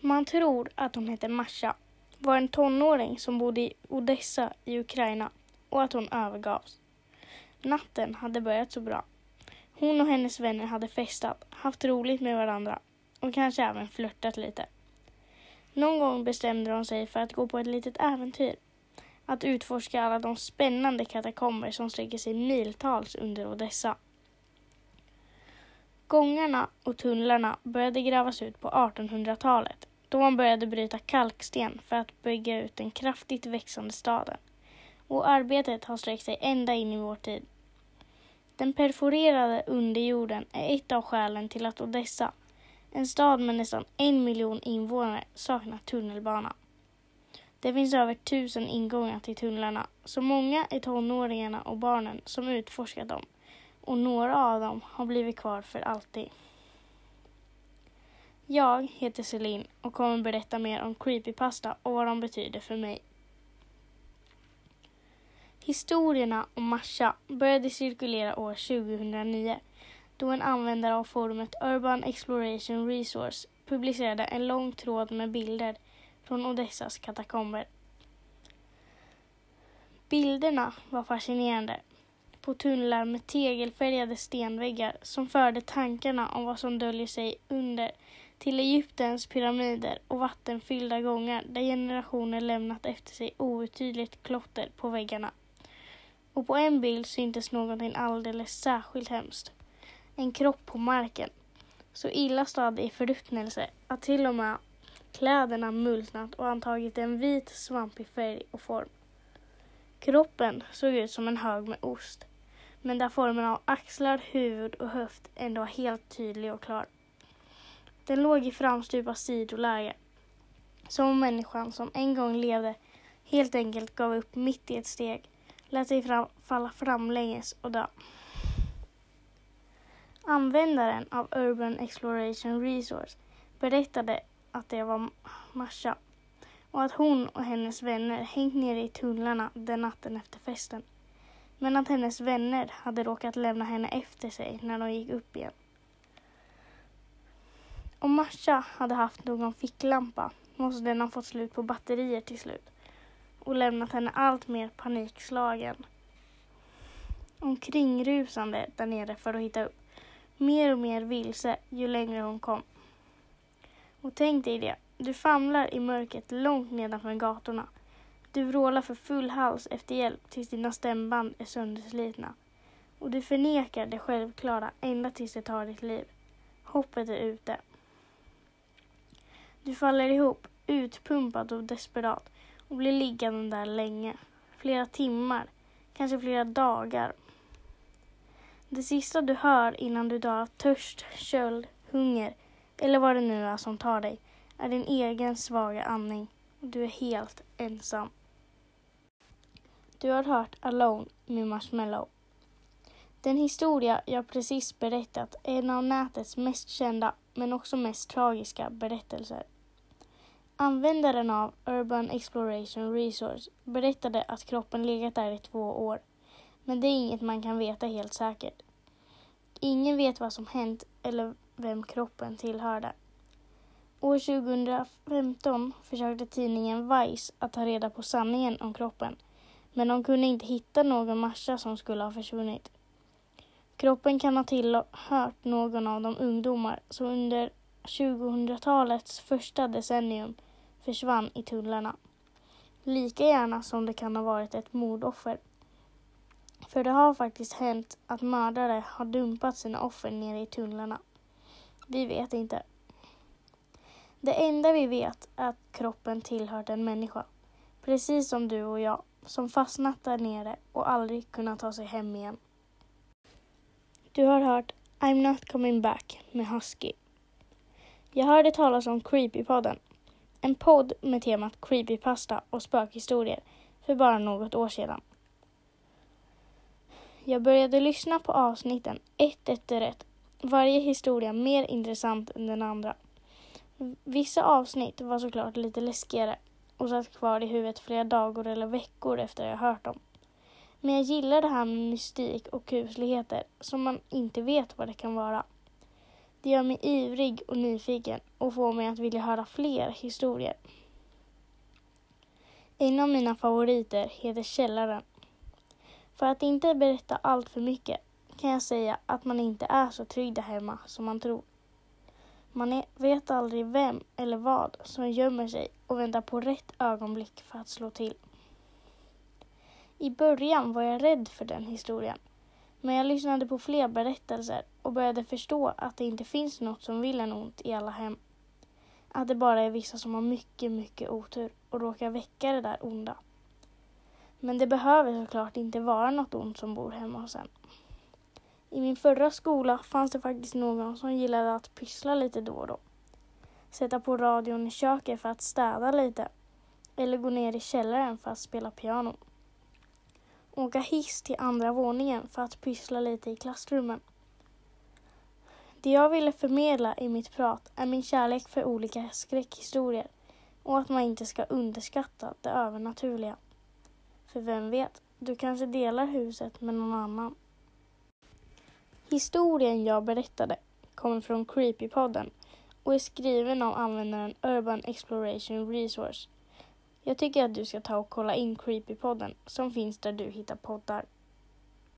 Man tror att hon hette Masha, var en tonåring som bodde i Odessa i Ukraina och att hon övergavs. Natten hade börjat så bra. Hon och hennes vänner hade festat, haft roligt med varandra och kanske även flörtat lite. Någon gång bestämde de sig för att gå på ett litet äventyr. Att utforska alla de spännande katakomber som sträcker sig miltals under Odessa. Gångarna och tunnlarna började grävas ut på 1800-talet då man började bryta kalksten för att bygga ut den kraftigt växande staden. Och arbetet har sträckt sig ända in i vår tid. Den perforerade underjorden är ett av skälen till att Odessa, en stad med nästan en miljon invånare, saknar tunnelbana. Det finns över tusen ingångar till tunnlarna, så många är tonåringarna och barnen som utforskat dem och några av dem har blivit kvar för alltid. Jag heter Celine och kommer berätta mer om creepypasta och vad de betyder för mig. Historierna om Masha började cirkulera år 2009 då en användare av forumet Urban Exploration Resource publicerade en lång tråd med bilder från Odessas katakomber. Bilderna var fascinerande. På tunnlar med tegelfärgade stenväggar som förde tankarna om vad som döljer sig under till Egyptens pyramider och vattenfyllda gångar där generationer lämnat efter sig outydligt klotter på väggarna. Och på en bild syntes någonting alldeles särskilt hemskt. En kropp på marken. Så illa stadd i förruttnelse att till och med kläderna multnat och antagit en vit svampig färg och form. Kroppen såg ut som en hög med ost, men där formen av axlar, huvud och höft ändå var helt tydlig och klar. Den låg i framstupa sidoläge. Som om människan som en gång levde helt enkelt gav upp mitt i ett steg, lät sig fram, falla framlänges och dö. Användaren av Urban Exploration Resource berättade att det var Masha och att hon och hennes vänner hängt nere i tunnlarna den natten efter festen. Men att hennes vänner hade råkat lämna henne efter sig när de gick upp igen. Om Masha hade haft någon ficklampa måste den ha fått slut på batterier till slut och lämnat henne allt mer panikslagen. Omkringrusande där nere för att hitta upp. Mer och mer vilse ju längre hon kom. Och tänk dig det, du famlar i mörkret långt nedanför gatorna. Du vrålar för full hals efter hjälp tills dina stämband är sönderslitna. Och du förnekar det självklara ända tills det tar ditt liv. Hoppet är ute. Du faller ihop, utpumpad och desperat och blir liggande där länge. Flera timmar, kanske flera dagar. Det sista du hör innan du dör av törst, köld, hunger eller vad det nu är som tar dig är din egen svaga andning. Du är helt ensam. Du har hört Alone med Marshmallow. Den historia jag precis berättat är en av nätets mest kända men också mest tragiska berättelser. Användaren av Urban Exploration Resource berättade att kroppen legat där i två år. Men det är inget man kan veta helt säkert. Ingen vet vad som hänt eller vem kroppen tillhörde. År 2015 försökte tidningen Vice att ta reda på sanningen om kroppen. Men de kunde inte hitta någon Masha som skulle ha försvunnit. Kroppen kan ha tillhört någon av de ungdomar som under 2000-talets första decennium försvann i tunnlarna. Lika gärna som det kan ha varit ett mordoffer. För det har faktiskt hänt att mördare har dumpat sina offer nere i tunnlarna. Vi vet inte. Det enda vi vet är att kroppen tillhört en människa. Precis som du och jag, som fastnat där nere och aldrig kunnat ta sig hem igen. Du har hört I'm not coming back med Husky. Jag hörde talas om Creepypodden en podd med temat creepypasta och spökhistorier för bara något år sedan. Jag började lyssna på avsnitten ett efter ett, varje historia mer intressant än den andra. Vissa avsnitt var såklart lite läskigare och satt kvar i huvudet flera dagar eller veckor efter jag hört dem. Men jag gillar det här med mystik och kusligheter som man inte vet vad det kan vara. Det gör mig ivrig och nyfiken och får mig att vilja höra fler historier. En av mina favoriter heter Källaren. För att inte berätta allt för mycket kan jag säga att man inte är så trygg där hemma som man tror. Man vet aldrig vem eller vad som gömmer sig och väntar på rätt ögonblick för att slå till. I början var jag rädd för den historien. Men jag lyssnade på fler berättelser och började förstå att det inte finns något som vill en ont i alla hem. Att det bara är vissa som har mycket, mycket otur och råkar väcka det där onda. Men det behöver såklart inte vara något ont som bor hemma hos en. I min förra skola fanns det faktiskt någon som gillade att pyssla lite då och då. Sätta på radion i köket för att städa lite. Eller gå ner i källaren för att spela piano. Åka hiss till andra våningen för att pyssla lite i klassrummen. Det jag ville förmedla i mitt prat är min kärlek för olika skräckhistorier och att man inte ska underskatta det övernaturliga. För vem vet, du kanske delar huset med någon annan. Historien jag berättade kommer från Creepypodden och är skriven av användaren Urban Exploration Resource. Jag tycker att du ska ta och kolla in Creepypodden som finns där du hittar poddar.